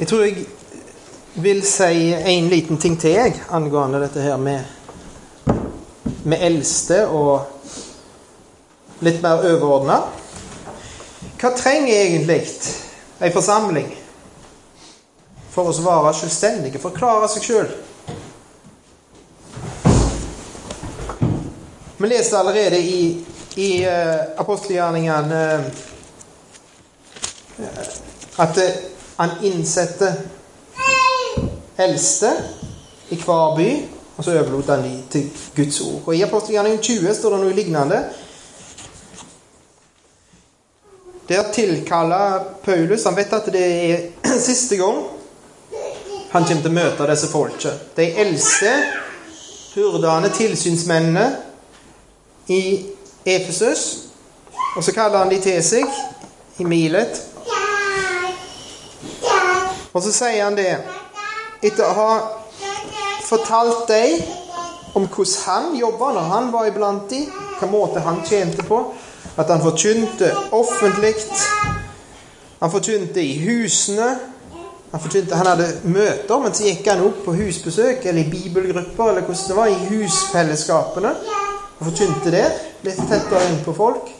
Jeg tror jeg vil si en liten ting til jeg angående dette her med, med eldste og litt mer overordna. Hva trenger egentlig ei forsamling for å være selvstendige, for å klare seg sjøl? Vi leste allerede i, i uh, apostelgjerningene uh, at uh, han innsatte eldste i hver by, og så overlot han de til Guds ord. Og I apostelgjerningen 20 står det noe lignende. Der tilkaller Paulus Han vet at det er siste gang han kommer til å møte disse folket. De eldste, hurdene, tilsynsmennene i Efesus. Og så kaller han de til seg i Milet. Og så sier han det etter å ha fortalt deg om hvordan han jobba når han var iblant dem, hvilken måte han tjente på. At han forkynte offentlig. Han forkynte i husene. Han, forkynte, han hadde møter, men så gikk han opp på husbesøk eller i bibelgrupper eller hvordan det var, i husfellesskapene. Og forkynte der. Litt tettere inn på folk.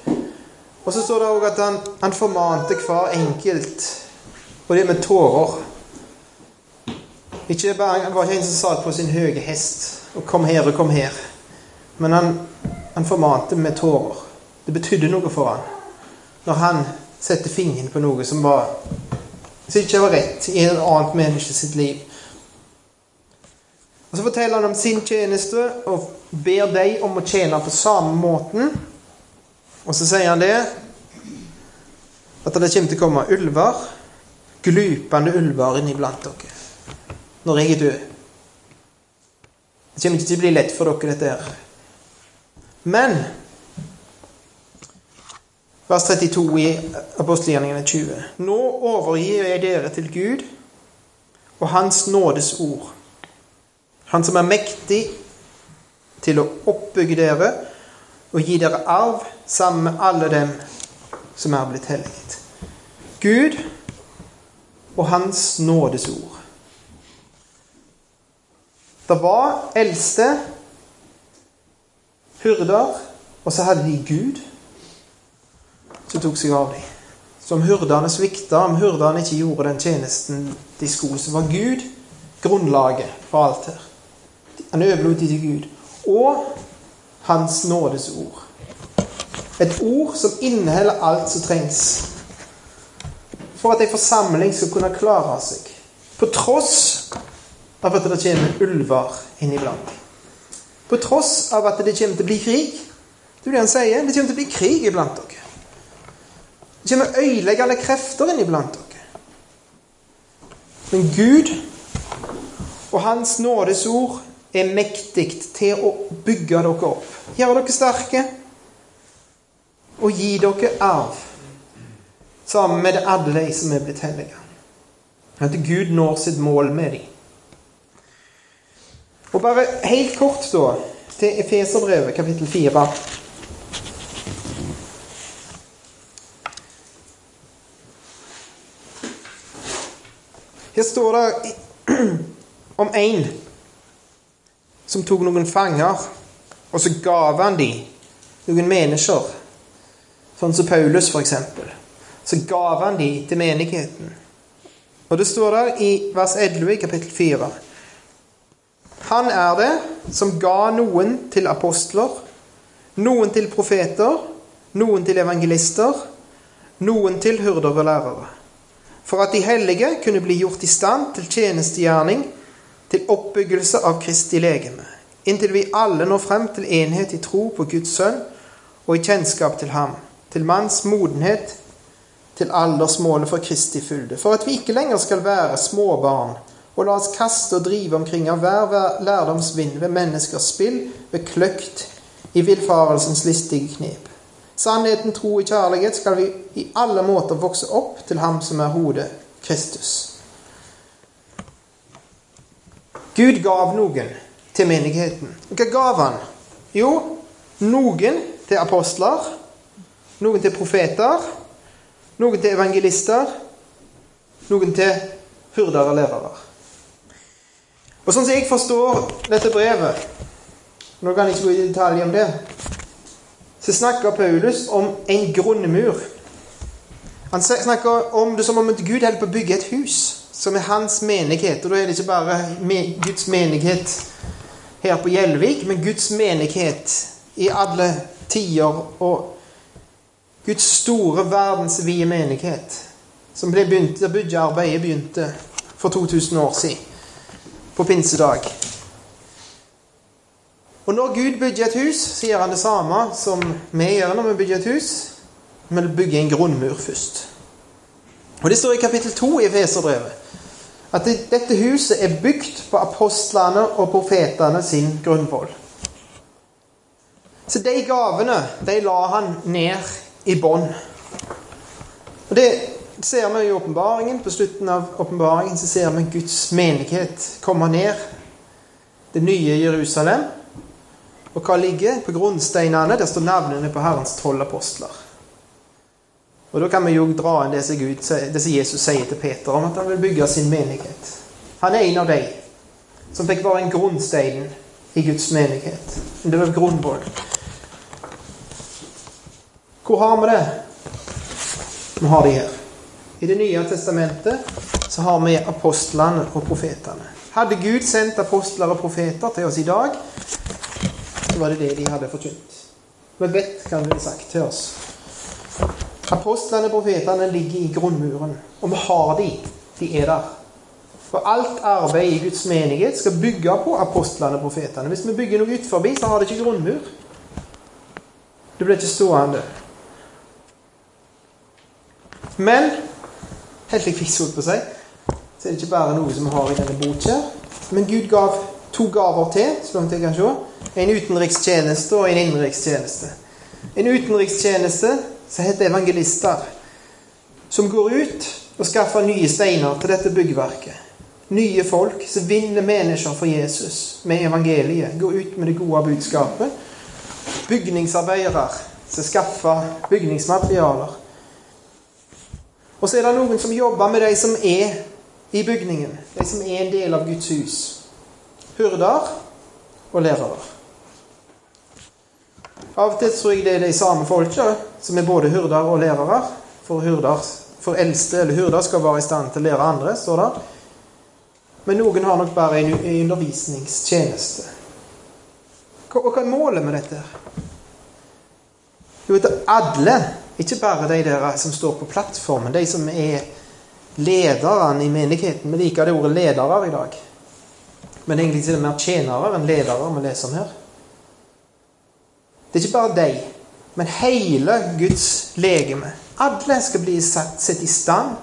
Og så står det òg at han, han formante hver enkelt, og det med tårer. Ikke bare, han var ikke en som satt på sin høye hest og 'kom her og kom her'. Men han, han formante med tårer. Det betydde noe for han når han satte fingeren på noe som var som ikke var rett i et annet menneske sitt liv. Og Så forteller han om sin tjeneste og ber dem om å tjene på samme måten. Og så sier han det at det kommer til å komme ulver, glupende ulver iblant dere når jeg er død. Det kommer ikke til å bli lett for dere, dette her. Men Vers 32 i apostelgjerningene 20. Nå overgir jeg dere til Gud og Hans nådes ord. Han som er mektig til å oppbygge dere og gi dere arv sammen med alle dem som er blitt helliget. Gud og Hans nådes ord. Det var eldste hyrder, og så hadde de Gud som tok seg av dem. Så om hyrdene svikta, om hyrdene ikke gjorde den tjenesten de skulle, så var Gud grunnlaget for alt her. Han overlot dem til Gud. Og Hans nådes ord. Et ord som inneholder alt som trengs for at ei forsamling skal kunne klare seg. På tross av at det kommer ulver inniblant. På tross av at det kommer til å bli krig. Det er det han sier. Det kommer til å bli krig iblant dere. Det kommer øyeleggende krefter inniblant dere. Men Gud og Hans nådes ord er mektig til å bygge dere opp, gjøre dere sterke og gi dere arv sammen med alle de som er blitt hellige. At Gud når sitt mål med dem. Og bare helt kort, da, til Efeserbrevet, kapittel 4. Her står det om en som tok noen fanger, og så gav han dem noen mennesker. Sånn som Paulus, f.eks. Så gav han de til menigheten. Og det står der i vers 11 i kapittel 4. Han er det som ga noen til apostler, noen til profeter, noen til evangelister, noen til hyrder og lærere. For at de hellige kunne bli gjort i stand til tjenestegjerning, til oppbyggelse av Kristi legeme, inntil vi alle når frem til enhet i tro på Guds sønn og i kjennskap til ham, til manns modenhet, til aldersmålet for Kristi fylde, for at vi ikke lenger skal være småbarn og la oss kaste og drive omkring av hver lærdomsvind ved menneskers spill, ved kløkt, i villfarelsens listige knep. Sannheten, tro og kjærlighet skal vi i alle måter vokse opp til Ham som er hodet, Kristus. Gud gav noen til menigheten. Hva gav han? Jo, noen til apostler, noen til profeter, noen til evangelister, noen til hurder og lærere. Og sånn som jeg forstår dette brevet Nå kan jeg ikke gå i detalj om det. Så snakker Paulus om en grunnmur. Han snakker om det som om Gud holder på å bygge et hus, som er hans menighet. Og da er det ikke bare Guds menighet her på Gjelvik, men Guds menighet i alle tider. Og Guds store, verdensvide menighet, som ble begynt, der byggearbeidet begynte for 2000 år siden på pinsedag. Og når Gud bygger et hus, sier han det samme som vi gjør når vi bygger et hus. Vi bygger en grunnmur først. Og Det står i kapittel 2 i Feserbrevet at dette huset er bygd på apostlene og profetene sin grunnvoll. Så de gavene de la han ned i bånn. Og Det ser vi i åpenbaringen. På slutten av åpenbaringen ser vi Guds menighet komme ned. Det nye Jerusalem. Og hva ligger på grunnsteinene? Der står navnene på Herrens tolv apostler. Og Da kan vi jo dra inn det som, Gud, det som Jesus sier til Peter om at han vil bygge sin menighet. Han er en av de som fikk være en grunnstein i Guds menighet. Det var grunnvoll. Hvor har vi det? Vi har de her. I Det nye testamentet så har vi apostlene og profetene. Hadde Gud sendt apostler og profeter til oss i dag, så var det det de hadde forkynt. Vi vet hva det ville sagt til oss. Apostlene og profetene ligger i grunnmuren, og vi har de. De er der. For alt arbeid i Guds menighet skal bygge på apostlene og profetene. Hvis vi bygger noe utenfor, så har det ikke grunnmur. Det blir ikke stående. Men helt likvis, holdt på si, så er det ikke bare noe som vi har i denne boka. Men Gud gav to gaver til, så langt jeg kan se. En utenrikstjeneste og en innenrikstjeneste. En utenrikstjeneste som heter evangelister, som går ut og skaffer nye steiner til dette byggverket. Nye folk som vinner mennesker for Jesus med evangeliet. Går ut med det gode budskapet. Bygningsarbeidere som skaffer bygningsmaterialer. Og så er det noen som jobber med de som er i bygningen. De som er en del av Guds hus. Hyrder og lærere. Av og til tror jeg det er de samme folka som er både hyrder og lærere. For, hyrder, for eldste eller hyrder skal være i stand til å lære andre, står det. Men noen har nok bare en undervisningstjeneste. Og hva er målet med dette? Jo, at alle ikke bare de der som står på plattformen, de som er lederne i menigheten. Vi liker det ordet 'ledere' i dag. Men egentlig er det mer tjenere enn ledere vi leser om her. Det er ikke bare de, men hele Guds legeme. Alle skal bli satt, sett i stand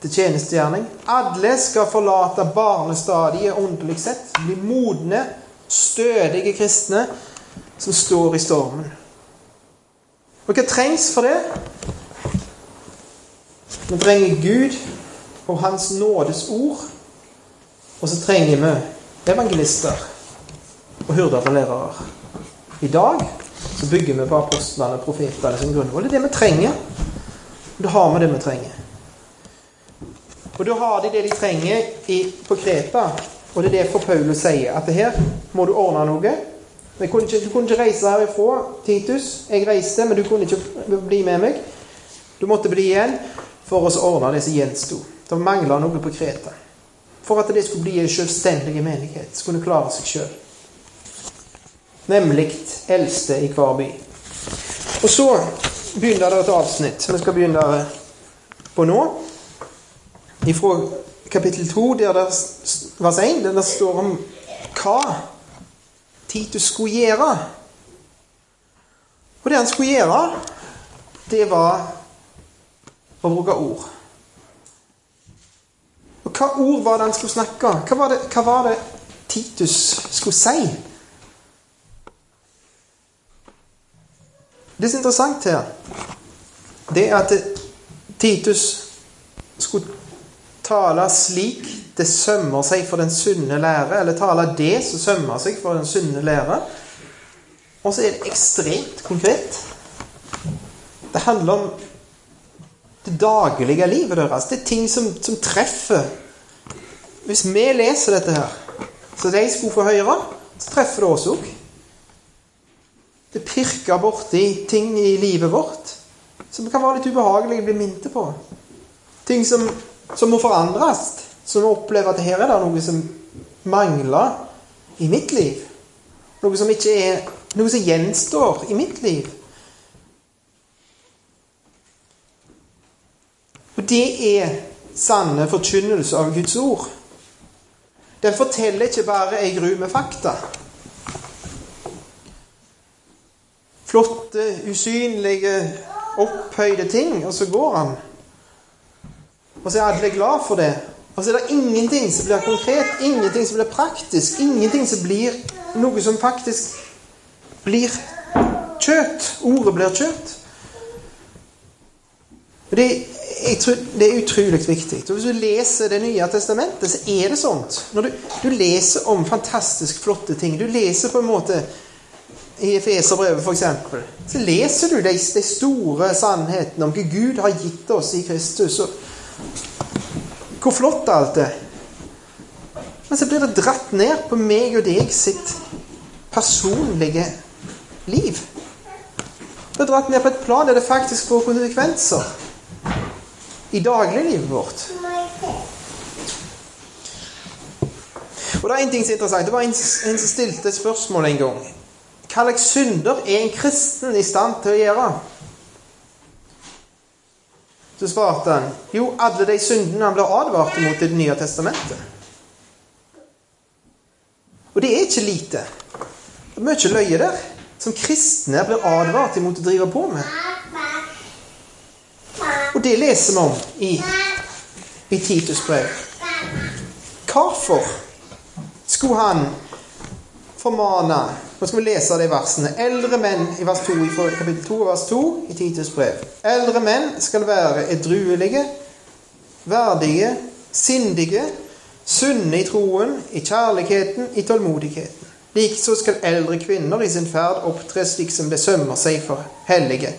til tjenestegjerning. Alle skal forlate barnestadiet åndelig sett. Bli modne, stødige kristne som står i stormen. Og hva trengs for det? Vi trenger Gud og Hans nådes ord. Og så trenger vi evangelister og hyrder og lærere. I dag så bygger vi på apostlene og profetene som grunnvoll. Det er det vi trenger. Og da har vi det vi trenger. Og da har de det de trenger i, på Kreta. Og det er derfor Paulus sier at her må du ordne noe. Kunne ikke, du kunne ikke reise herifra, Titus. Jeg reiste, men du kunne ikke bli med meg. Du måtte bli igjen for å ordne det som gjensto. Det mangla noe på Kreta. For at det skulle bli en selvstendig menighet. Skulle klare seg sjøl. Nemlig eldste i hver by. Og så begynner det et avsnitt vi skal begynne på nå. Ifra kapittel 2, der det, vers 1, der det står om hva Titus skulle gjøre. Og det han skulle gjøre, det var å bruke ord. Og hva ord var det han skulle snakke? Hva var det, hva var det Titus skulle si? Det som er interessant her, det er at Titus skulle tale slik det sømmer seg for den sunne lære, eller taler det som sømmer seg for den sunne lære. Og så er det ekstremt konkret. Det handler om det daglige livet deres. Det er ting som, som treffer Hvis vi leser dette her, så de skulle få høre, så treffer det oss òg. Det pirker borti ting i livet vårt som kan være litt ubehagelig å bli minnet på. Ting som, som må forandres. Som opplever at her er det noe som mangler i mitt liv. Noe som ikke er Noe som gjenstår i mitt liv. Og det er sanne forkynnelse av Guds ord. Den forteller ikke bare ei gru med fakta. Flotte, usynlige, opphøyde ting, og så går han. Og så er alle glad for det. Og så er det ingenting som blir konkret, ingenting som blir praktisk, ingenting som blir noe som faktisk blir kjøtt. Ordet blir kjøtt. Det, tror, det er utrolig viktig. Og Hvis du leser Det nye testamentet, så er det sånt. Når du, du leser om fantastisk flotte ting Du leser på en måte i Efeserbrevet f.eks. Så leser du de, de, store sannhetene om hva Gud har gitt oss i Kristus. Og hvor flott alt er. Men så blir det dratt ned på meg og deg sitt personlige liv. Det er dratt ned på et plan der det faktisk får konsekvenser i dagliglivet vårt. Og det er en ting som er interessant. Det var en, en som stilte et spørsmål en gang. Hva slags synder er en kristen i stand til å gjøre? Så svarte han jo, alle de syndene han ble advart mot i Det nye testamentet. Og det er ikke lite. Det er mye løye der som kristne blir advart imot å drive på med. Og det leser vi om i, i Titus brev. Hvorfor skulle han formane Nå skal vi lese de versene. Eldre menn i vers 2, i kapittel 2 vers 2 i Titus brev. Eldre menn skal være edruelige, verdige, sindige, sunne i troen, i kjærligheten, i tålmodigheten. Likeså skal eldre kvinner i sin ferd opptre slik som det sømmer seg for hellige.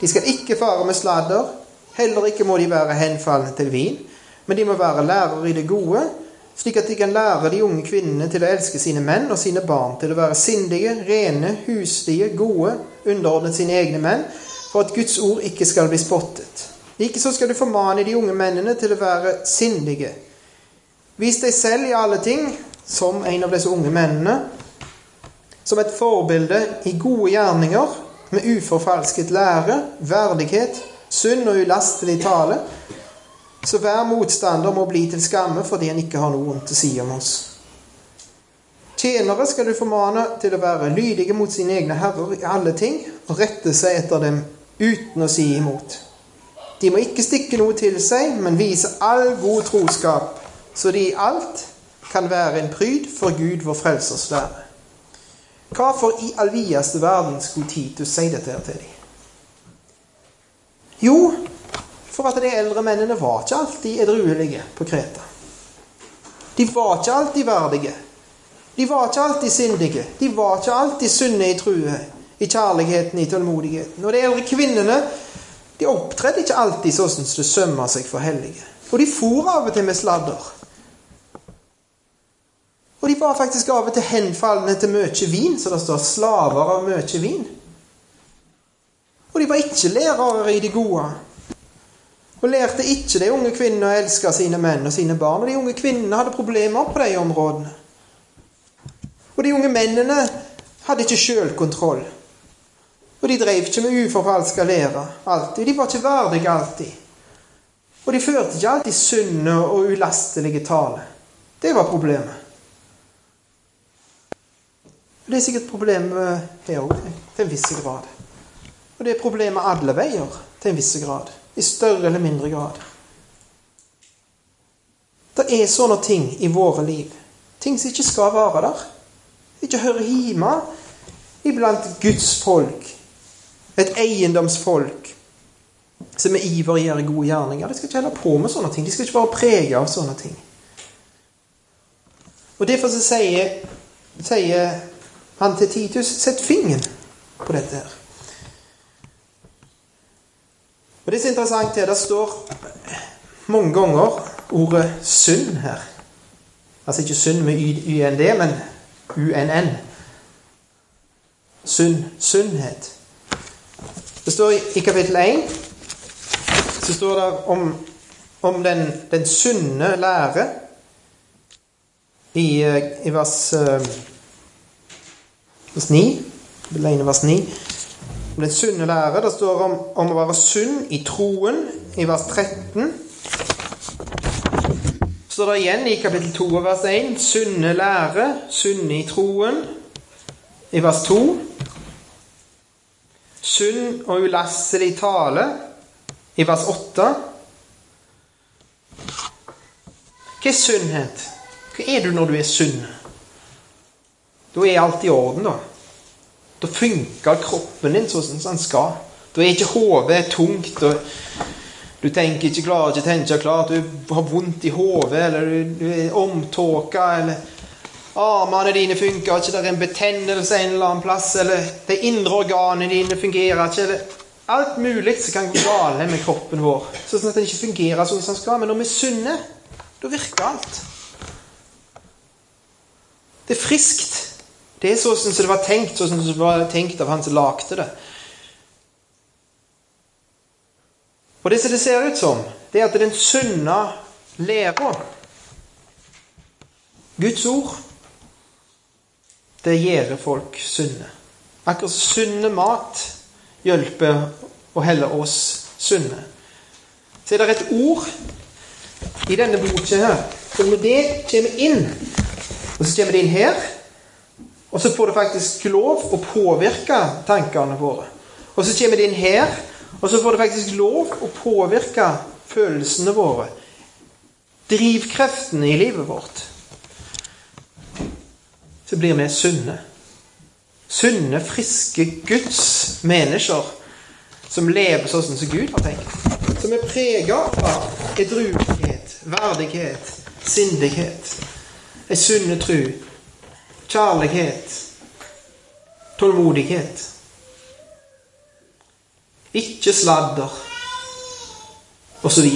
De skal ikke fare med sladder, heller ikke må de være henfalne til vin, men de må være lærere i det gode, slik at de kan lære de unge kvinnene til å elske sine menn og sine barn, til å være sindige, rene, huslige, gode, underordnet sine egne menn, for at Guds ord ikke skal bli spottet. Likeså skal du formane de unge mennene til å være sindige. Vis deg selv i alle ting som en av disse unge mennene, som et forbilde i gode gjerninger, med uforfalsket lære, verdighet, sunn og ulastelig tale. Så hver motstander må bli til skamme fordi han ikke har noe vondt å si om oss. Tjenere skal du formane til å være lydige mot sine egne herrer i alle ting, og rette seg etter dem uten å si imot. De må ikke stikke noe til seg, men vise all god troskap, så de i alt kan være en pryd for Gud, vår Frelsers lære. Hvorfor i all videste verden skulle Titus si dette til dem? Jo, for at de eldre mennene var ikke alltid edruelige på Kreta. De var ikke alltid verdige. De var ikke alltid sindige. De var ikke alltid sunne i true, i kjærligheten, i tålmodigheten. Og de eldre kvinnene de opptredde ikke alltid sånn som det sømmer seg for hellige. Og de for av og til med sladder. Og de var faktisk av og til henfalne til mye vin, så det står 'slaver av mye vin'. Og de var ikke lærere i det gode. Og lærte ikke de unge kvinnene å elske sine menn og sine barn. Og de unge kvinnene hadde problemer på de områdene. Og de unge mennene hadde ikke sjølkontroll. Og de drev ikke med uforfalska lære alltid. De var ikke verdige alltid. Og de førte ikke alltid sunne og ulastelige tale. Det var problemet. Og Det er sikkert problemet her òg, til en viss grad. Og det er problemet alle veier, til en viss grad. I større eller mindre grad. Det er sånne ting i våre liv. Ting som ikke skal være der. Ikke hører hjemme iblant Guds folk. Et eiendomsfolk som med iver gjør gode gjerninger. De skal ikke holde på med sånne ting. De skal ikke være preget av sånne ting. Og Derfor så sier, sier han til Titus Sett fingeren på dette her. Og Det er så interessant her. Det står mange ganger ordet synd her. Altså ikke synd med YND, men UNN. Synd. Sunnhet. Det står i kapittel 1 så står det om, om den, den sunne lære i, eh, i vers, uh, vers 9. vers 9. Om den sunne lære. Det står om, om å være sunn i troen i vers 13. Så står det igjen i kapittel 2 vers 1 sunne lære, sunne i troen i vers 2. Sunn og ulastelig tale i vers 8. Hva er sunnhet? Hva er du når du er sunn? Da er alt i orden, da. Da funker kroppen din sånn som den skal. Da er ikke hodet tungt. og Du tenker ikke klarer ikke tenke klart, du har vondt i hodet, eller du er omtåka, eller armene dine funker ikke, det er en betennelse en eller annen plass, eller de indre organene dine fungerer ikke. eller Alt mulig som kan gå galt med kroppen vår, sånn at den ikke fungerer sånn som den skal. Men når vi er sunne, da virker alt. Det er friskt. Det er sånn som det var tenkt, sånn som det var tenkt av han som lagde det. Og det som det ser ut som, det er at den sunne læra, Guds ord, det gjør folk sunne. Akkurat som sunne mat hjelper å helle oss sunne. Så er det et ord i denne boka her. Så når det kommer inn, og så kommer det inn her og så får det faktisk lov å påvirke tankene våre. Og så kommer det inn her, og så får det faktisk lov å påvirke følelsene våre. Drivkreftene i livet vårt. Så blir vi sunne. Sunne, friske Guds mennesker som lever sånn som Gud har tenkt. Som er prega av edruelighet, verdighet, sindighet, ei sunne tru, kjærlighet, tålmodighet. Ikke sladder, osv.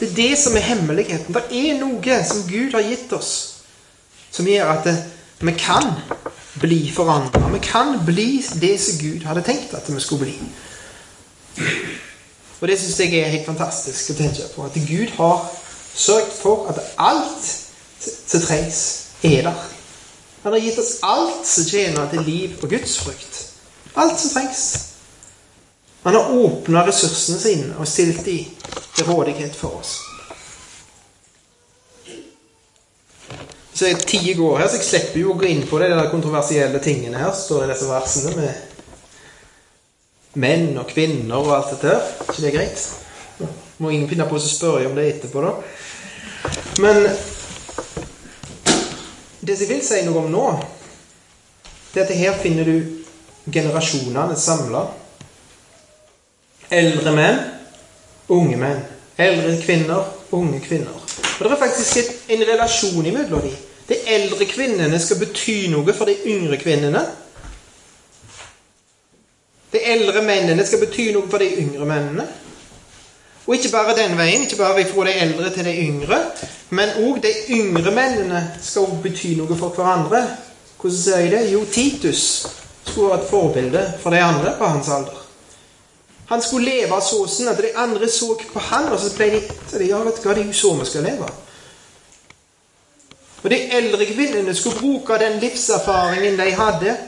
Det er det som er hemmeligheten. Det er noe som Gud har gitt oss, som gjør at det, vi kan bli forandra. Vi kan bli det som Gud hadde tenkt at vi skulle bli. Og det syns jeg er helt fantastisk å tenke på. At Gud har sørget for at alt som trengs, er der. Han har gitt oss alt som tjener til liv og gudsfrykt. Alt som trengs. Han har åpna ressursene sine og stilt de til rådighet for oss. Så jeg tida går her, så jeg slipper jo å gå inn på det, de kontroversielle tingene her. Står i disse versene med menn og kvinner og alt dette her. ikke det er greit? Må ingen finne på å spørre om det etterpå, da. Men det som jeg vil si noe om nå, det er at her finner du generasjonene samla. Eldre menn, unge menn. Eldre kvinner, unge kvinner. Og Det er faktisk en relasjon imellom dem. De eldre kvinnene skal bety noe for de yngre kvinnene. De eldre mennene skal bety noe for de yngre mennene. Og ikke bare den veien, ikke bare fra de eldre til de yngre, men òg de yngre mennene skal bety noe for hverandre. Hvordan sier jeg det? Jo, Titus skulle være et forbilde for de andre på hans alder. Han skulle leve sånn at de andre så på han, og så ble de så de, ja, vet du hva, det er jo så vi skal leve. Og de eldre kvinnene skulle bruke den livserfaringen de hadde,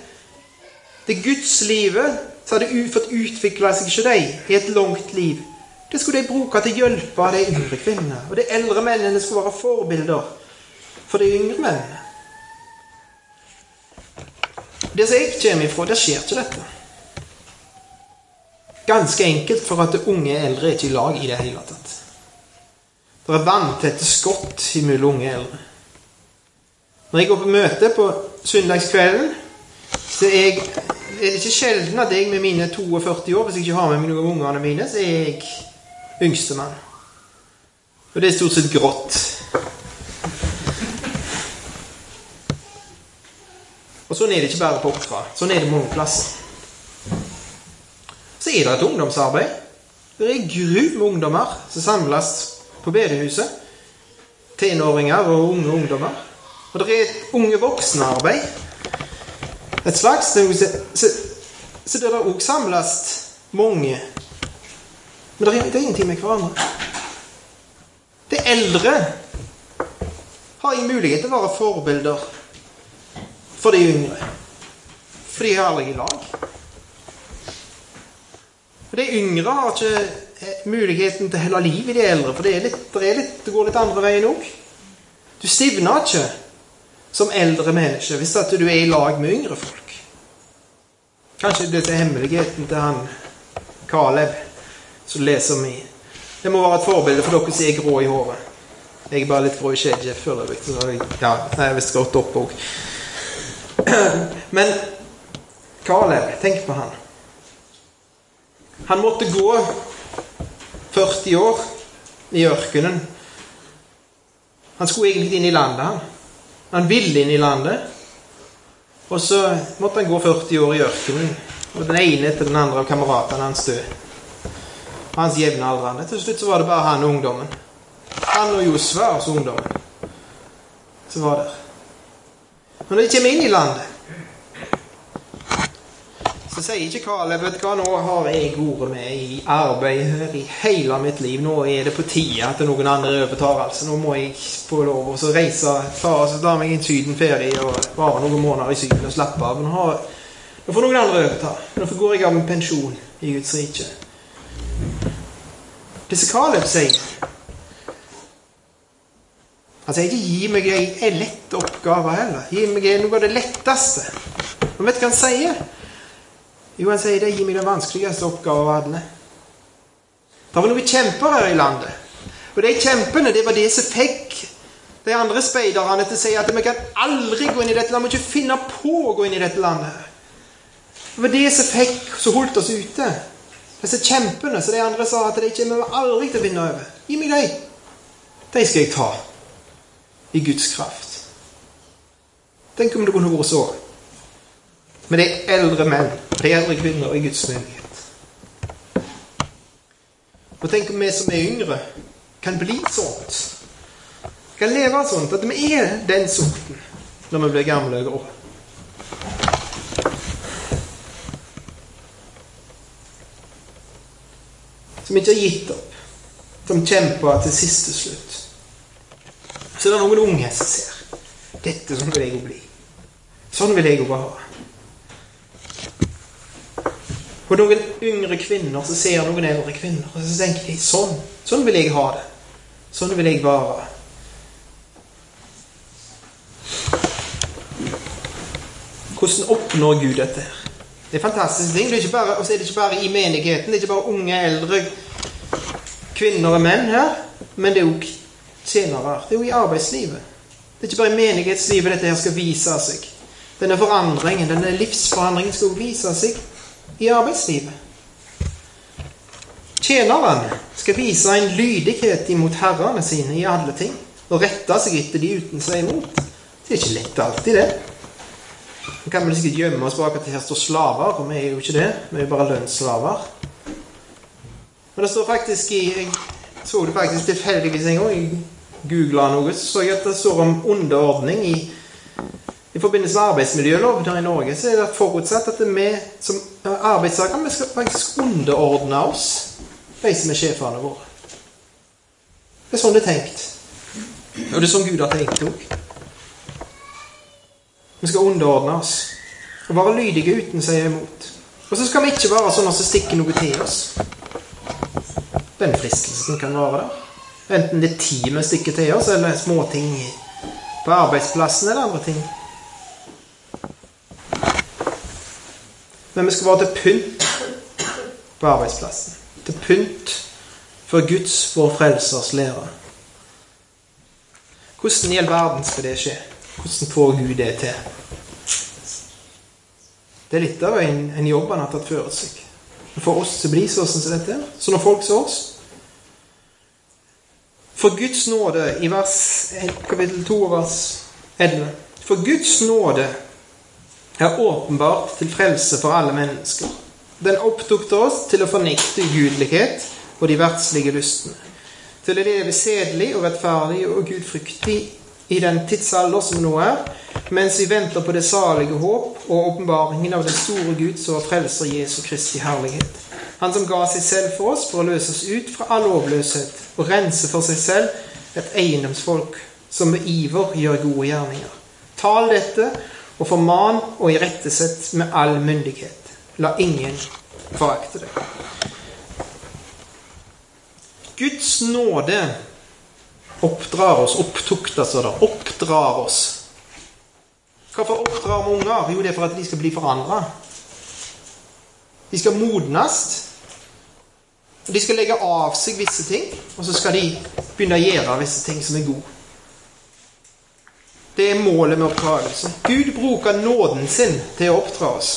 det gudslivet som hadde fått utvikle seg hos dem i et langt liv det skulle de bruke til å hjelpe de yngre kvinnene. Og de eldre mennene skulle være forbilder for de yngre mennene. Det som jeg kommer ifra, der skjer ikke dette. Ganske enkelt for at unge eldre er ikke i lag i det hele tatt. Det er vanntette skott mellom unge eldre. Når jeg går på møte på søndagskvelden, så er, jeg, det ikke sjelden at jeg med mine 42 år, hvis jeg ikke har med meg noen av ungene mine, så er jeg yngstemann. Og det er stort sett grått. Og sånn er det ikke bare på Oppdra. Sånn er det mange plasser. Så er det et ungdomsarbeid. Det er gru med ungdommer som samles på bedehuset. tenåringer og unge ungdommer. Og det er et unge voksne-arbeid. Et slags Så, så det er òg samles mange. Men det er, det er ingenting med hverandre. De eldre har ingen mulighet til å være forbilder for de yngre. For de er aldri i lag. For De yngre har ikke eh, muligheten til å holde liv i de eldre, for det, litt, det, litt, det går litt andre veien òg. Du stivner ikke som eldre menneske hvis at du er i lag med yngre folk. Kanskje dette er hemmeligheten til han Caleb som leser om Det må være et forbilde for dere som er grå i håret. Jeg er bare litt grå i skjegget foreløpig. Ja, jeg er visst gått opp òg. Men Caleb, tenk på han. Han måtte gå 40 år i ørkenen. Han skulle egentlig inn i landet, han. Han ville inn i landet. Og så måtte han gå 40 år i ørkenen. Og den ene etter den andre av kameratene hans døde. Hans jevnaldrende. Til slutt så var det bare han og ungdommen. Han og Josva, altså ungdommen, som var der. Men når de kommer inn i landet så sier ikke Caleb vet du hva, nå har jeg vært med i arbeid i hele mitt liv. Nå er det på tide at noen andre overtar. altså. Nå må jeg få lov å reise ta, så tar meg en sydenferie og bare noen måneder i Syden og slappe av. Nå, har, nå får noen andre overta. Nå går jeg av med pensjon i Guds rike. Det skal Caleb sier Han sier ikke 'gi meg ei lett oppgave' heller. Gi meg noe av det letteste. Men vet du hva han sier? Jo, han sier det gir meg den vanskeligste oppgaven av alle. Det var noen kjemper her i landet. Og de kjempene, det var det som fikk de andre speiderne til å si at vi kan aldri gå inn i dette landet. Vi må ikke finne på å gå inn i dette landet. Det var det som fikk som holdt oss ute. Disse kjempene. Så de andre sa at de kommer aldri til å vinne over. Gi meg dem. De skal jeg ta. I Guds kraft. Tenk om det kunne vært så. Men det er eldre menn, er eldre kvinner i Guds menighet. Og tenk om vi som er yngre, kan bli sånt. Kan leve sånt at vi er den sorten når vi blir gamle og grå. Som ikke har gitt opp. Som kjemper til siste slutt. Så det er noen unge som ser. Dette sånn vil jeg jo bli. Sånn vil jeg jo bare ha. Og noen yngre kvinner så ser noen eldre kvinner, og så tenker de sånn. Sånn vil jeg ha det. Sånn vil jeg være. Hvordan oppnår Gud dette? her? Det er fantastiske ting. Og så er det ikke bare i menigheten. Det er ikke bare unge, eldre kvinner og menn her. Men det er òg tjenere. Det er òg i arbeidslivet. Det er ikke bare i menighetslivet dette her skal vise seg. Denne forandringen, denne livsforandringen skal vise seg i arbeidslivet. Tjeneren skal vise en lydighet imot herrene sine i alle ting, og rette seg etter de uten seg imot. Det er ikke lett alltid, det. Vi kan vel sikkert gjemme oss bak at det her står slaver, for vi er jo ikke det. Vi er jo bare lønnsslaver. Men det står faktisk i Jeg så det faktisk tilfeldigvis en gang. Jeg googla noe, så jeg at det står om underordning i i forbindelse med arbeidsmiljølov. her i Norge så er det forutsatt at vi som arbeidstakere skal faktisk underordne oss de som er sjefene våre. Det er sånn det er tenkt. Og det er sånn Gud har tenkt òg. Vi skal underordne oss og være lydige uten å si imot. Og så skal vi ikke være sånne som stikker noe til oss. Den fristelsen kan være der. Enten det er tid vi stikker til oss, eller småting på arbeidsplassen eller andre ting. Men vi skal være til pynt på arbeidsplassen. Til pynt for Guds, vår Frelsers lære. Hvordan i all verden skal det skje? Hvordan får Gud det til? Det er litt av en, en jobb han har tatt før seg. For oss som blir bli sånn som dette. Sånne folk som oss. For Guds nåde i vers, kapittel 2, vers 11. For Guds nåde er åpenbart til frelse for alle mennesker. Den oppdukter oss til å fornekte ugudelighet og de verdslige lystene, til å leve sedelig og rettferdig og gudfryktig i den tidsalder som nå er, mens vi venter på det salige håp og åpenbaringen av den store Gud som frelser Jesu Kristi herlighet. Han som ga seg selv for oss for å løse oss ut fra all lovløshet og rense for seg selv et eiendomsfolk som med iver gjør gode gjerninger. Tal dette og forman og irettesett med all myndighet. La ingen forakte det. Guds nåde oppdrar oss, opptukter, står det. Oppdrar oss. Hvorfor oppdrar vi unger? Jo, det er for at de skal bli forandra. De skal modnes. De skal legge av seg visse ting, og så skal de begynne å gjøre visse ting som er gode. Det er målet med oppdragelsen. Gud bruker nåden sin til å oppdra oss.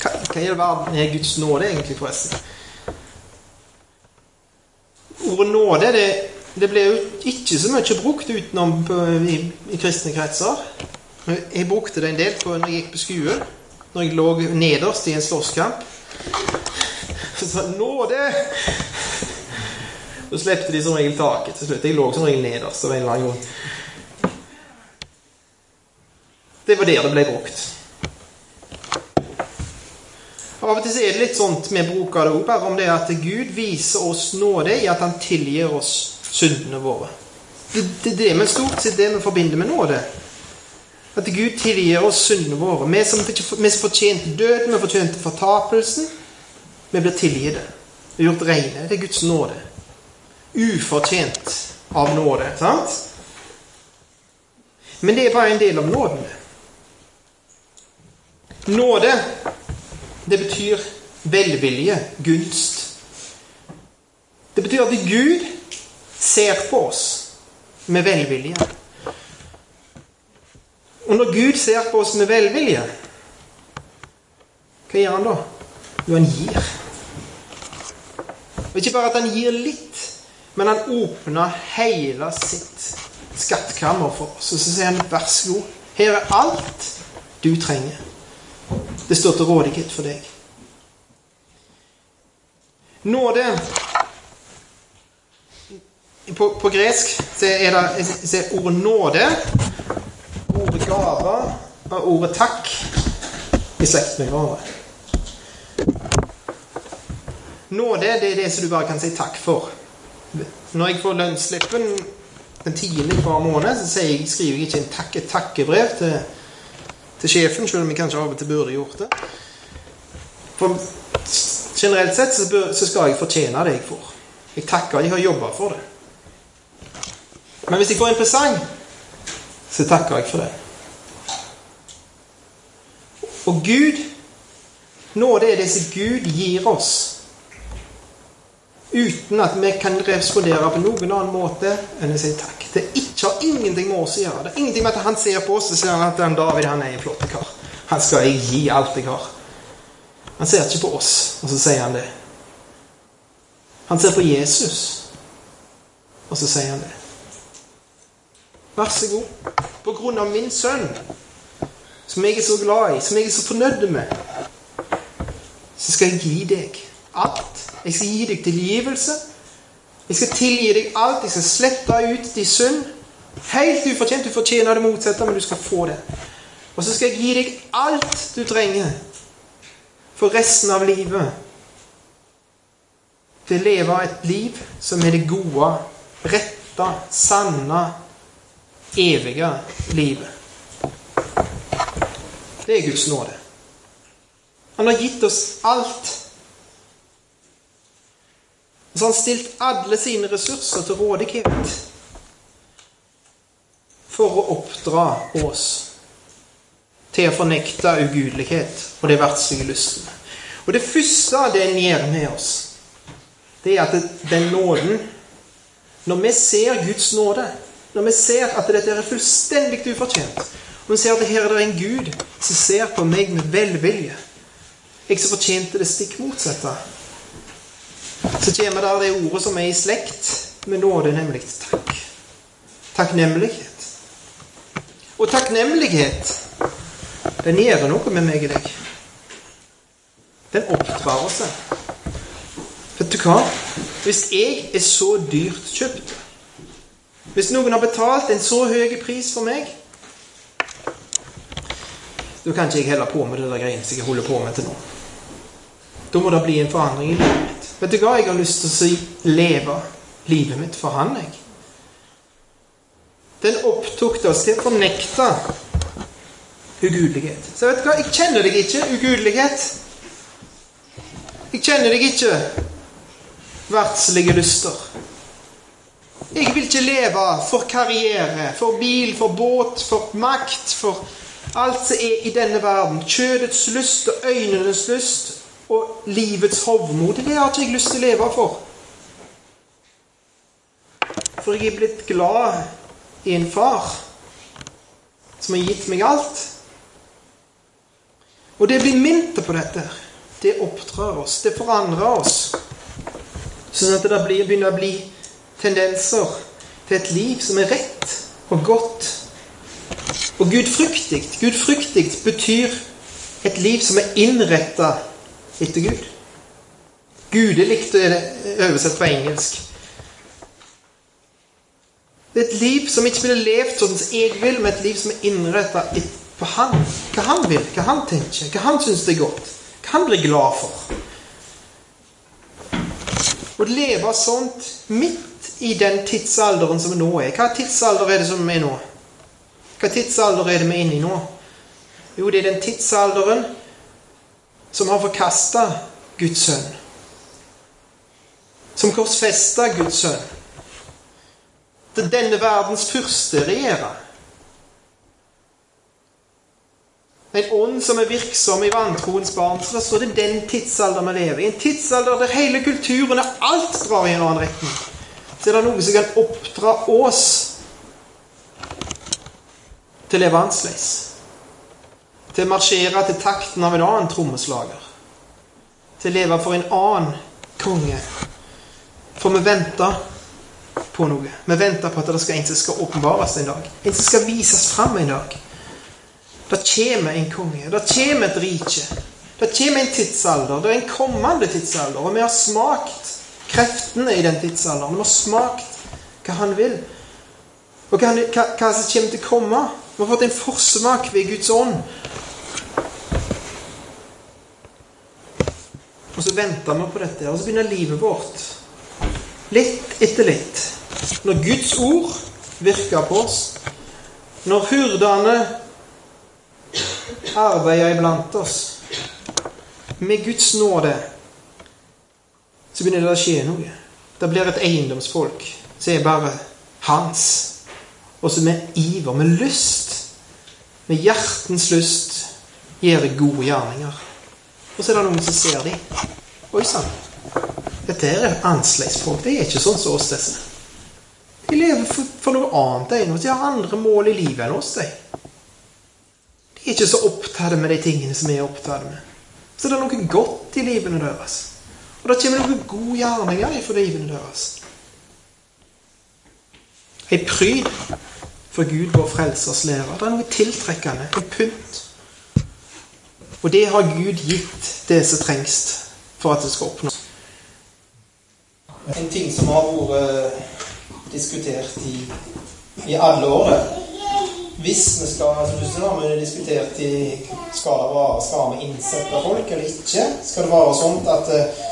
Hva, hva i all verden er Guds nåde egentlig, forresten? Ordet nåde det, det ble jo ikke så mye brukt utenom på, i, i, kristne kretser. Jeg brukte det en del på, når jeg gikk på skue, Når jeg lå nederst i en slåsskamp. Så sa nåde! Så slepte de som regel taket til slutt. Jeg lå som regel nederst av en eller annen grunn. Det var der det ble brukt. Av og til er det litt sånt vi bruker det bare om det at Gud viser oss nåde i at han tilgir oss syndene våre. Det, det, det er stort sett det vi forbinder med nåde. At Gud tilgir oss syndene våre. Vi som, vi som fortjente døden, vi fortjente fortapelsen. Vi blir tilgitt. Vi er gjort rene. Det er Guds nåde. Ufortjent av nåde. Sant? Men det er bare en del av nåden. Nåde det betyr velvilje, gunst. Det betyr at Gud ser på oss med velvilje. Og når Gud ser på oss med velvilje, hva gjør han da? Jo, han gir. Og ikke bare at han gir litt, men han åpner hele sitt skattkammer for oss. Og så sier han vær så god, her er alt du trenger. Det står til rådighet for deg. Nåde På, på gresk så er det så er ordet nåde, ordet gave og ordet takk i slekt med hverandre. Nåde det er det som du bare kan si takk for. Når jeg får lønnsslippen den tiende hver måned, så jeg, skriver jeg ikke en takk, et takkebrev til til sjefen, selv om jeg kanskje av og til burde gjort det. For generelt sett så, bør, så skal jeg fortjene det jeg får. Jeg takker, jeg har jobba for det. Men hvis jeg får en presang, så takker jeg for det. Og Gud Nåde er det som Gud gir oss. Uten at vi kan respondere på noen annen måte enn å si takk. Det ikke, har ingenting med oss å gjøre. Det er ingenting med at han ser på oss og sier at den David han er en flott kar. Han skal jeg gi alt jeg har. Han ser ikke på oss, og så sier han det. Han ser på Jesus, og så sier han det. Vær så god. På grunn av min sønn, som jeg er så glad i, som jeg er så fornøyd med, så skal jeg gi deg alt. Jeg skal gi deg tilgivelse. Jeg skal tilgi deg alt. Jeg skal slette ut din synd. Helt ufortjent. Du fortjener det motsatte, men du skal få det. Og så skal jeg gi deg alt du trenger for resten av livet. Til å leve et liv som er det gode, rette, sanne, evige livet. Det er Guds nåde. Han har gitt oss alt. Og så har han stilt alle sine ressurser til rådighet for å oppdra oss til å fornekte ugudelighet og de verdslige lystene. Og det første den gjør med oss, det er at den nåden Når vi ser Guds nåde, når vi ser at dette er fullstendig ufortjent, og vi ser at her er det en Gud som ser på meg med velvilje Jeg som fortjente det stikk motsatte så kommer der det ordet som er i slekt med nåde, nemlig takk. Takknemlighet. Og takknemlighet, den gjør noe med meg og deg. Den oppdrar oss. Vet du hva? hvis jeg er så dyrt kjøpt Hvis noen har betalt en så høy pris for meg Da kan ikke jeg heller på med det der greiene som jeg holder på med til nå. Da må det bli en forandring i livet mitt. Vet du hva? Jeg har lyst til å si leve livet mitt for Han, jeg. Den opptok oss til å fornekte ugudelighet. Så vet du hva? Jeg kjenner deg ikke ugudelighet. Jeg kjenner deg ikke verdslige lyster. Jeg vil ikke leve for karriere, for bil, for båt, for makt, for alt som er i denne verden. Kjødets lyst og øynenes lyst og livets hovmod. Det har ikke jeg lyst til å leve for. For jeg er blitt glad i en far som har gitt meg alt. Og det blir minnet på dette. Det oppdrar oss. Det forandrer oss. Sånn at det begynner å bli tendenser til et liv som er rett og godt. Og gudfryktig. Gudfryktig betyr et liv som er innretta etter Gud. Gudelig er det oversett på engelsk. Det er et liv som ikke ville levd sånn som jeg vil, men et liv som er innretta på Han. Hva han vil, hva han tenker, hva han syns er godt. Hva han blir glad for. Å leve sånt midt i den tidsalderen som nå er. Hva tidsalder er det som er nå? Hva tidsalder er det vi er inne i nå? Jo, det er den tidsalderen som har forkasta Guds sønn. Som korsfesta Guds sønn. Til denne verdens første regjere. En ånd som er virksom i vantroens barn. Så står det den tidsalder vi lever i. En tidsalder der hele kulturen og alt drar i en annen retning. Så er det noe som kan oppdra oss til å leve annerledes. Til å marsjere til takten av en annen trommeslager. Til å leve for en annen konge. For vi venter på noe. Vi venter på at det skal en som skal åpenbares en dag. En som skal vises fram en dag. Det kommer en konge. Det kommer et rike. Det kommer en tidsalder. Det er en kommende tidsalder. Og vi har smakt kreftene i den tidsalderen. Vi har smakt hva han vil. Og hva, hva, hva som kommer til å komme. Vi har fått en forsmak ved Guds ånd. Og så venter vi på dette, og så begynner livet vårt. Litt etter litt. Når Guds ord virker på oss, når hurdene arbeider iblant oss. Med Guds nåde så begynner det å skje noe. Det blir et eiendomsfolk som er bare hans. Og som med iver, med lyst, med hjertens lyst, gjør gode gjerninger. Og så er det noen som ser dem. Oi sann. Dette er annerledesfolk. De er ikke sånn som oss, disse. De lever for, for noe annet enn oss. De har andre mål i livet enn oss. De er ikke så opptatt med de tingene som vi er opptatt med. Så det er noe godt i livene deres. Og det kommer noen gode gjerninger fra livene deres. Ei pryd for Gud, vår frelsers lærer. Det er noe tiltrekkende. En pynt. Og det har Gud gitt det som trengs for at det skal oppnås. En ting som har vært diskutert i, i alle året hvis vi skal som du har vi diskutert i skal det være, skal vi innsette folk eller ikke. Skal det være sånn at eh,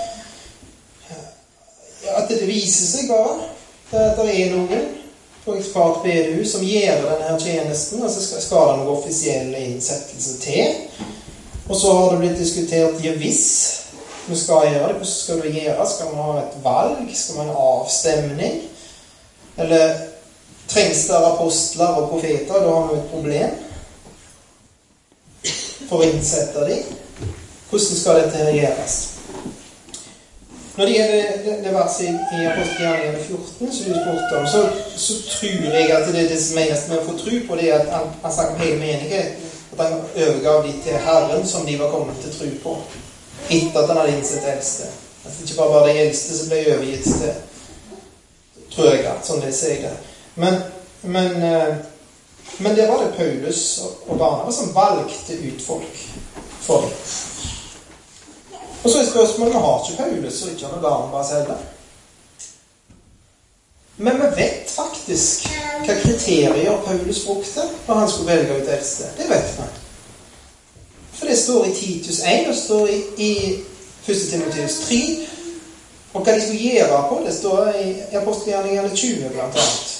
at det viser seg bare at det er noen på et hvert bedehus som gjør denne tjenesten, og så skal det noen offisiell innsettelse til. Og så har det blitt diskutert ja hvis vi skal gjøre det. Hvordan skal det gjøres? Skal vi ha et valg? Skal vi ha en avstemning? Eller Trengs det apostler og profeter? Da har vi et problem. For å innsette dem. Hvordan skal dette gjøres? Når det gjelder det, det verset i Apostelgjerningen 14 som du spurte om, så, så, tror jeg at det, er det som mennesker med å få tro på, det er at han, han snakker om hele menigheten. At han overgav dem til Herren, som de var kommet til tro på. Etter at han hadde innsett eldste. At det ikke bare var de eldste som ble overgitt til Tror jeg at, sånn det sier det. Men, men, eh, men det var det Paulus og Barnabas som valgte ut folk for dem. Og så er spørsmålet vi har ikke Paulus og ikke Barnabas heller. Men vi vet faktisk hva kriterier Paulus brukte når han skulle velge ut eldste. Det vet vi. For det står i Titus 1, og står i, i 1. Timoteus 3. Og hva de skulle gjøre på, det står i apostelgjerningene 20, blant annet.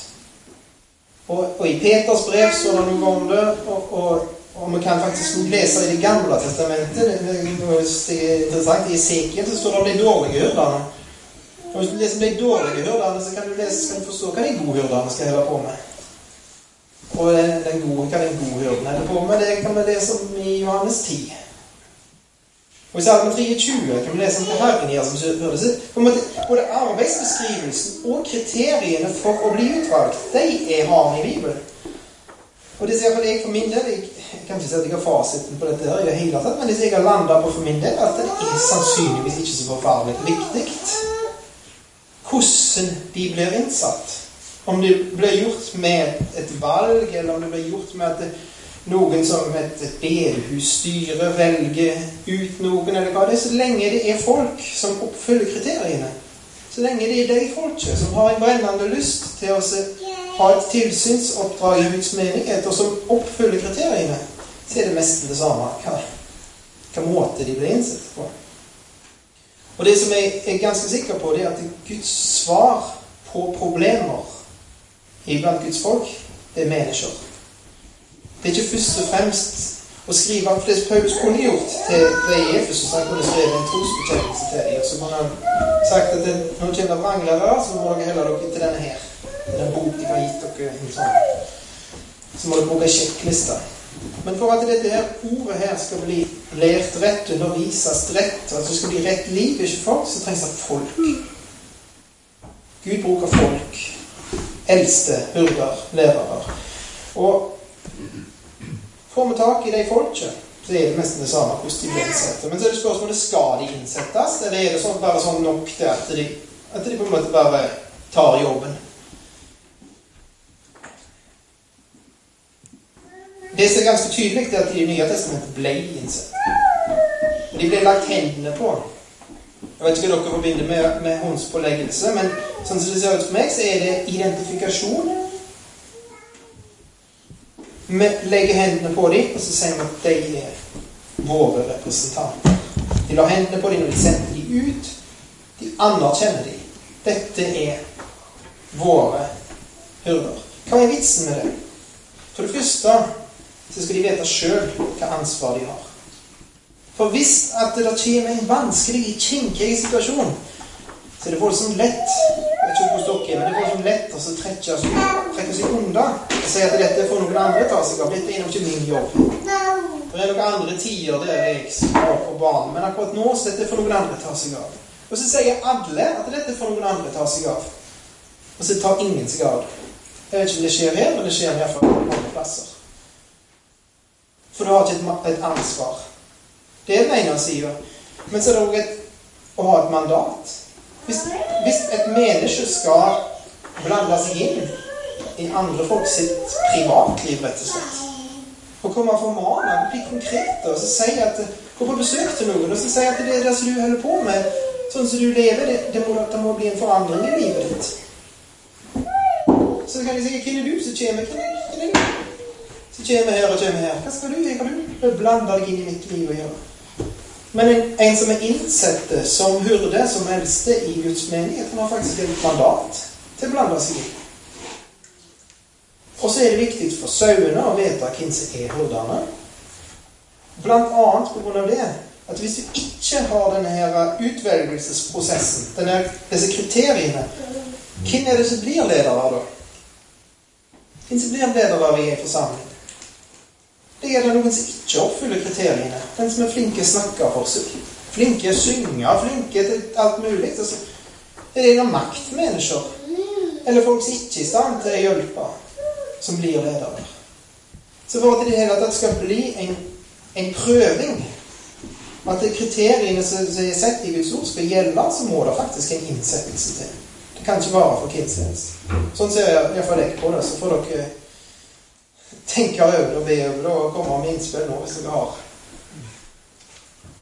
Og, og, i Peters brev står det noe om det, og, og, og vi kan faktisk lese i Det gamle testamentet. Det, er interessant. I Esekiel så står det om de dårlige hyrdene. Hvis du leser om de dårlige hyrdene, så kan du, lese, kan du forstå hva de gode hyrdene skal holde på med. Og den gode, hva den gode hyrden holder på med, det kan vi lese om i Johannes 10. Og I Salme 23 kan vi lese om hva Herren gjør som hyrde. Både arbeidsbeskrivelsen og kriteriene for å bli utvalgt, de er harde i Bibelen. Og det ser jeg for min del jeg, jeg kan ikke si at jeg har fasiten på dette, her i hele tatt, men hvis jeg har landa på for min del, at det er sannsynligvis ikke så forferdelig viktig hvordan de blir innsatt. Om det blir gjort med et valg, eller om det blir gjort med at noen som et bedehusstyre velger ut noen, eller hva det er, så lenge det er folk som oppfyller kriteriene. Så lenge det er de folket som har en brennende lyst til å ha et tilsynsoppdrag i Guds menighet, og som oppfyller kriteriene, så er det nesten det samme hva, hva måte de blir innsett på. Og det som jeg er ganske sikker på, det er at Guds svar på problemer iblant Guds folk, det er mennesker. Det er ikke først og fremst å skrive alt det Paulus kunne gjort til de Efesus. Han kunne skrevet en trosbekjennelse til. Og så kunne han sagt at når det kommer vranglere, så må dere heller dere til denne her. Den bok jeg har gitt dere. Sånn. Så må dere bruke ei sjekkliste. Men for at dette her ordet her skal bli lært rett, undervises rett, at det skal bli rett liv, ikke folk, så trengs det folk. Gud bruker folk. Eldste, hurder, lærere. Og Får vi tak i de folka, så er det nesten det samme hvordan de blir innsatte. Men så er det spørsmålet skal de innsettes, eller er det sånn, bare sånn nok til at de, at de på en måte bare tar jobben? Det som er ganske tydelig, er at de i Nye testamentet ble innsatt. De ble lagt hendene på. Jeg vet ikke hva dere forbinder med, med håndspåleggelse, men sånn som det ser ut for meg, så er det identifikasjon vi legger hendene på dem, og så sier vi at de er våre representanter. De lar hendene på dem når de sender dem ut. De anerkjenner dem. Dette er våre hyrder. Hva er vitsen med det? For det første så skal de vite sjøl hva ansvar de har. For hvis at det kommer en vanskelig, kinkig situasjon, så er det voldsomt lett jeg vet ikke hvordan dere er, men det er voldsomt lett å trekke seg, trekke seg unna og si at dette får noen andre ta seg av. Dette er nok ikke min jobb. Det er noen andre tider der jeg skal på banen, men akkurat nå så dette får noen andre ta seg av. Og så sier alle at dette får noen andre ta seg av. Og så tar ingen seg av. Jeg vet ikke om det skjer her, men det skjer iallfall på mange plasser. For du har ikke et, ansvar. Det er den ene sida. Men så er det òg å ha et mandat. Hvis, hvis et menneske skal blande seg inn i andre folk sitt privatliv, rett og slett og komme og formane, bli konkret og så si at Gå på besøk til noen og så si at det er det som du holder på med, sånn som du lever, det, det, må, det må bli en forandring i livet ditt. Så kan de si 'Hvem er du som kommer?' Er, hvem er du? Så kommer her og kommer her. Hva skal du? Hva kan du blanda deg inn i mitt liv og gjøre? Men en, en som er innsett som hurde, som eldste i Guds menighet, han har faktisk et mandat til å blande seg inn. Og så er det viktig for sauene å vite hvem som er hurdene. Blant annet på grunn av det at hvis du ikke har denne her utvelgelsesprosessen, denne, disse kriteriene, hvem er det som blir ledere da? Hvem som blir ledere i en forsamling? Det er det noen som ikke oppfyller kriteriene. Den som er flinke snakke for seg. Flinke synge, flinke til alt mulig. Det er noen maktmennesker. Eller folk som ikke er i stand til å hjelpe, som blir ledere. Så for at det hele tatt skal bli en, en prøving at kriteriene som er sett i Guds ord, skal gjelde, så må det faktisk en innsettelse til. Det kan ikke være for hvem. Sånn ser iallfall jeg på det. Så får dere tenke over og be over og komme med innspill nå hvis dere har